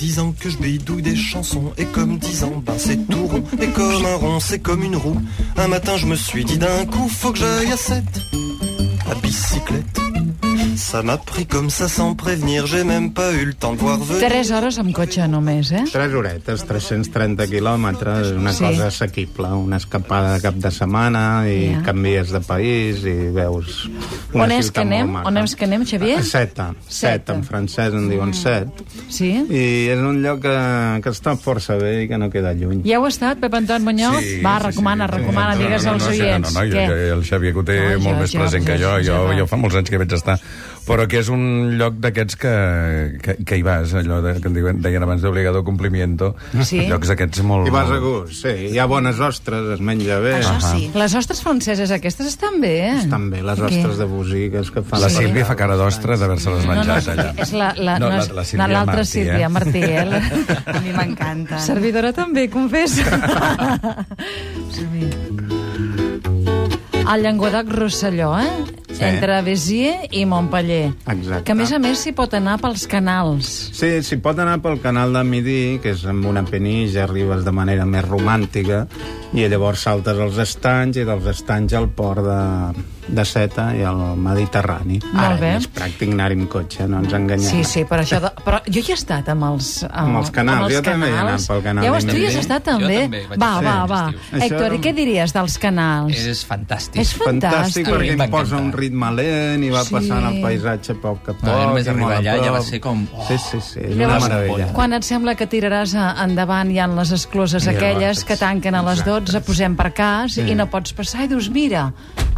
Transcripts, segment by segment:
dix ans que je bidouille des chansons. Et comme dix ans, ben c'est tout rond. Et comme un rond, c'est comme une roue. Un matin, je me suis dit d'un coup, faut que j'aille à 7 à bicyclette. Ça m'a pris comme ça sans prévenir, j'ai même pas eu le temps de voir venir. 3 hores amb cotxe només, eh? 3 horetes, 330 quilòmetres, una Sí. cosa assequible, una escapada de cap de setmana i Ja. canvies de país i veus una On és que anem? On és que anem, Xavier? A Seta. Seta. Seta, en francès en diuen Set. Sí? I és un lloc que, que està força bé i que no queda lluny. Ja heu estat, Pep Anton Muñoz? Va, recomana, recomana, digues als oients. No, no, no, jo, jo, el Xavier que ho té No, molt jo, més jo, present que jo, jo, jo, jo, jo fa molts anys que vaig estar, però que és un lloc d'aquests que, que, que hi vas, allò de, que en diuen, deien abans d'obligado cumplimiento, Sí. llocs d'aquests molt... I vas a gust, sí. Hi ha bones ostres, es menja bé. Això sí. Les ostres franceses aquestes estan bé, eh? Estan bé les ostres de bosiques que fan... La Sí. Sílvia fa cara d'ostra d'haver-se-les No, no, menjat allà. és la, la, No, és la Sílvia l'altra Martí, Sílvia eh? Martí, eh? La- A mi m'encanta. Servidora també, confessa. Sí. El Llenguadoc-Rosselló, eh? Sí. Entre Béziers i Montpellier. Exacte. Que, a més a més, s'hi pot anar pels canals. Sí, s'hi pot anar pel canal de Midi, que és amb una penilla, arribes de manera més romàntica, i llavors saltes als estanys, i dels estanys al port de, de Seta i al Mediterrani. Molt Ara bé. és pràctic anar-hi amb cotxe, no ens enganyem. Sí, sí, però això... De... Però jo hi he estat amb els... Amb els canals, amb els jo també he anat canals. pel canal has, tu hi has estat Jo també? també vaig va, va, va. Això- Héctor, i què diries dels canals? És fantàstic. És Fantàstic, fantàstic. Perquè em posa un ritme lent i va Sí. passant el paisatge a poc a poc. No, només arribar allà ja va ser com, oh. Sí, sí, sí, és Llavors, una meravella. Quan et sembla que tiraràs endavant hi ha les escloses aquelles que tanquen a les 12, posem per cas i no pots passar i dius, mira,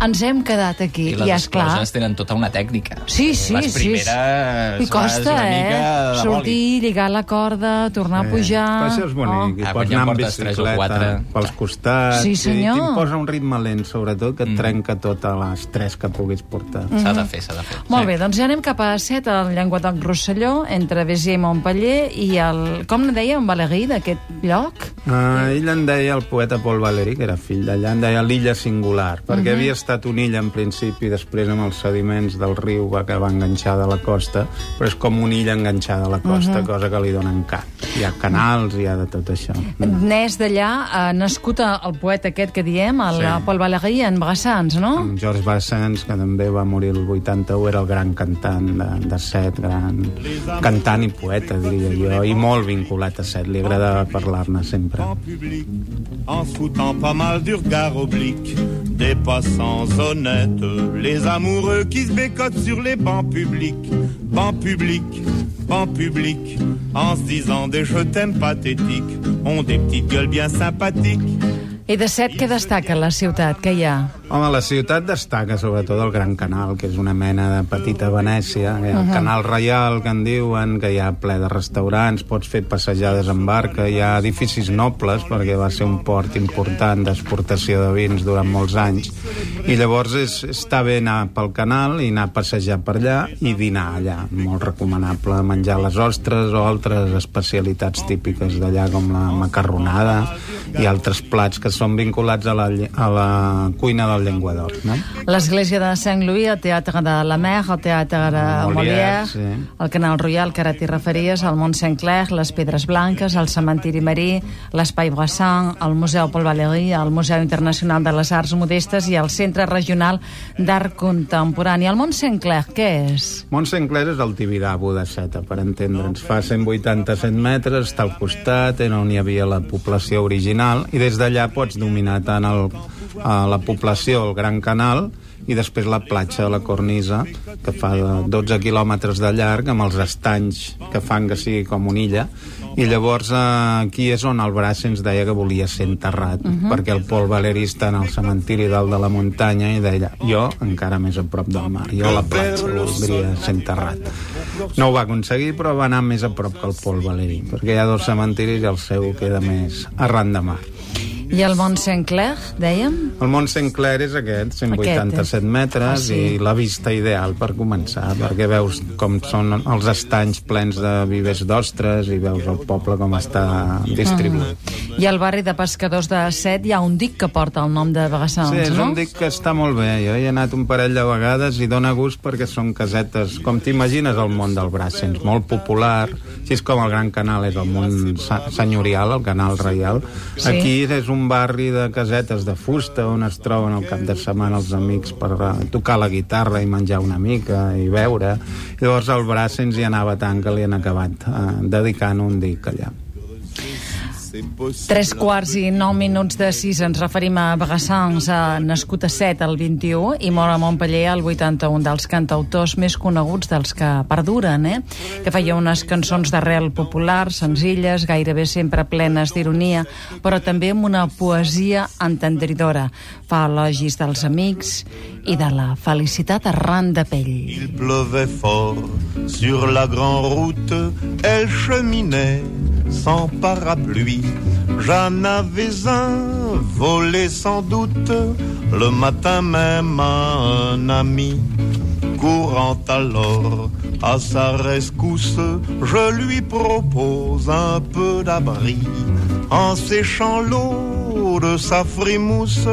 ens hem quedat aquí. I I, les ja és clar. escloses tenen tota una tècnica. Sí, sí, les sí. primeres I costa, una eh? mica Sortir, lligar la corda, tornar a pujar... Però això és bonic, i Ah, pots anar amb portes tres o bicicleta quatre. pels costats, Sí, senyor. i t'imposa un ritme lent, sobretot, que et trenca totes les tres que puguis portar. S'ha de fer, s'ha de fer. Molt bé, doncs ja anem cap a set, al Llenguadoc-Rosselló, entre Béziers i Montpellier, i el... Com ne deia en Valéry, d'aquest lloc? Uh, ell en deia, el poeta Paul Valéry, que era fill d'allà, en deia l'illa singular, perquè Mhm. havia estat una illa en principi, després amb els sediments del riu va acabar enganxada a la costa, però és com una illa enganxada a la costa, Mhm. cosa que li dona encant. Hi ha canals, hi ha de tot això. N'és d'allà, eh, nascut el poeta aquest que diem, el Sí. Paul Valéry, en Brassans, no? En George Bassens, que també va morir el 81, era el gran cantant de, de Set, gran cantant i poeta, diria jo, i molt vinculat a Set, li agradava parlar-ne sempre. en foutant pas mal du regard oblique des passants honnêtes, les amoureux qui se bécotent sur les bancs publics, bancs publics, bancs publics, en se disant des je t'aime pathétiques, ont des petites gueules bien sympathiques. I de set, què destaca la ciutat? Què hi ha? Home, la ciutat destaca sobretot el Gran Canal, que és una mena de petita Venècia. Hi ha el Canal Reial, que en diuen, que hi ha ple de restaurants, pots fer passejades en barca, hi ha edificis nobles, perquè va ser un port important d'exportació de vins durant molts anys. I llavors és, està bé anar pel canal i anar a passejar per allà i dinar allà. Molt recomanable menjar les ostres o altres especialitats típiques d'allà, com la macarronada i altres plats que són vinculats a la, a la cuina del Llenguadoc, no? L'església de Saint-Louis, el teatre de la Mer, el teatre de Molière, sí. el Canal Royal, que ara t'hi referies, el Mont Saint-Clair, les Pedres Blanques, el cementiri Marí, l'Espai Brassan, el Museu Paul Valéry, el Museu Internacional de les Arts Modestes i el Centre Regional d'Art Contemporani. El Mont Saint-Clair, què és? Mont Saint-Clair és el Tibidabo de Seta, per entendre'ns. Fa 187 metres, està al costat, era on hi havia la població original, i des d'allà pots dominar tant el, a la població, el Gran Canal, i després la platja de la Cornisa, que fa de 12 quilòmetres de llarg, amb els estanys que fan que sigui com una illa, i llavors eh, aquí és on el braç ens deia que volia ser enterrat, uh -huh. perquè el Pol Valeri està en el cementiri dalt de la muntanya i deia, jo encara més a prop del mar, jo a la platja voldria ser enterrat. No ho va aconseguir, però va anar més a prop que el Pol Valeri, perquè hi ha dos cementiris i el seu queda més arran de mar. I el Mont Saint-Clair, dèiem? El Mont Saint-Clair és aquest, 187 metres, Ah, sí. i la vista ideal per començar, perquè veus com són els estanys plens de vivers d'ostres i veus el poble com està distribuït. I al barri de pescadors de Set hi ha un dic que porta el nom de Bagassans, Sí, és no? un dic que està molt bé. Jo hi he anat un parell de vegades i dóna gust perquè són casetes, com t'imagines el món del Brassens, molt popular, així és com el Gran Canal és el món se- senyorial, el Canal Reial. Sí. Aquí és un barri de casetes de fusta on es troben al cap de setmana els amics per eh, tocar la guitarra i menjar una mica i beure. Llavors al Brassens hi anava tant que li han acabat eh, dedicant un dic allà. Tres quarts i nou minuts de sis ens referim a Bagassans, nascut a Set el 21 i mor a Montpellier el 81 dels cantautors més coneguts dels que perduren, eh? que feia unes cançons d'arrel popular, senzilles, gairebé sempre plenes d'ironia, però també amb una poesia entendridora. Fa elogis dels amics i de la felicitat arran de pell. Il pleuvait fort sur la grande route, elle cheminait sans parapluie. J'en avais un volé sans doute le matin même à un ami. Courant alors à sa rescousse, je lui propose un peu d'abri en séchant l'eau de sa frimousse.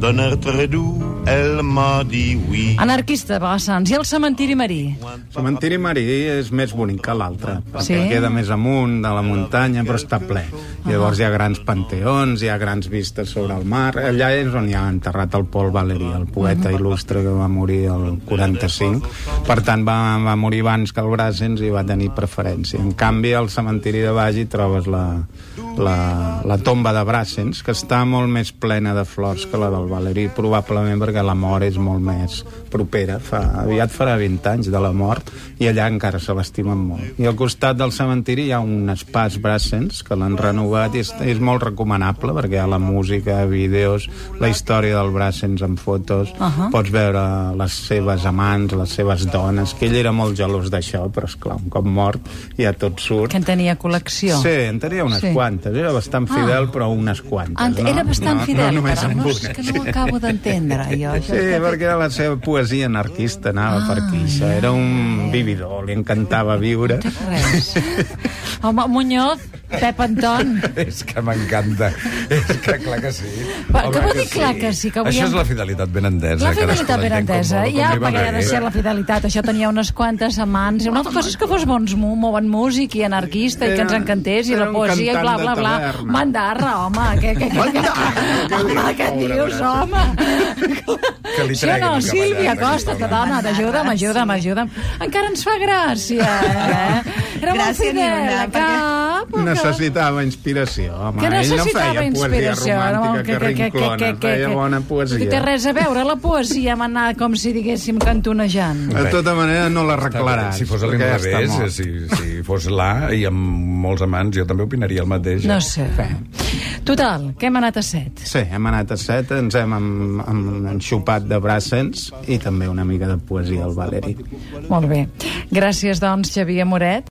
D'un air très doux, elle m'a dit oui. Anarquista, Bagassans. I el cementiri marí? Cementiri Marí és més bonic que l'altre, perquè Sí? queda més amunt de la muntanya, però està ple. Llavors hi ha grans panteons, hi ha grans vistes sobre el mar. Allà és on hi ha enterrat el Paul Valéry, el poeta il·lustre que va morir el 45. Per tant, va, va morir abans que el Brassens i va tenir preferència. En canvi, al cementiri de baix hi trobes la, la, la tomba de Brassens, que està molt més plena de flors que la del Valéry, probablement perquè la mort és molt més propera. Fa, aviat farà 20 anys de la mort i allà encara se l'estimen molt. I al costat del cementiri hi ha un espàs Brassens que l'han renovat i és, és molt recomanable perquè hi ha la música, vídeos, la història del Brassens en fotos, uh. -huh. pots veure les seves amants, les seves dones, que ell era molt gelós d'això, però és clar, un cop mort ja tot surt. Que en tenia col·lecció. Sí, en tenia unes Sí. quantes. Era bastant fidel, però unes quantes. Ent- no? Era bastant no, fidel, no només però amb no, és que no ho acabo d'entendre, jo. Sí, perquè la seva poesia anarquista anava Ah, per aquí. Això era un vividor, li encantava viure. Res. Home, Muñoz, Pep Anton. És que m'encanta. És que clar que sí. Va, Home, què vol dir clar que sí? Que avui Això és la fidelitat ben entesa. La cadascú fidelitat ben entesa. vol, com Ja, perquè ha de ser la fidelitat. Això tenia unes quantes amants. Una altra cosa és que fos bons, molt bon músic i anarquista i que ens Era- encantés i era la poesia i bla, bla, bla. Mandarra, home. Què, què, què, home, què dius, home? Que li Sí o no, el Sílvia que dona, t'ajuda'm, ajuda'm, ajuda'm. Encara ens fa gràcia, eh? Era molt Gràcia ni fidel, una, a cap. que- Necessitava inspiració, home. que Ell no necessitava feia inspiració. poesia no? romàntica que, rinclona, feia bona Que poesia. té res a veure la poesia amb anar, com si diguéssim, cantonejant. De tota manera, no la Està bé. arreglaràs. Si fos a l'inrevés, mort. si, si fos l'A i amb molts amants, jo també opinaria el mateix. No sé. Total, que hem anat a set. Sí, hem anat a set, ens hem en, en, enxupat de Brassens i també una mica de poesia al Valeri. Molt bé. Gràcies, doncs, Xavier Moret.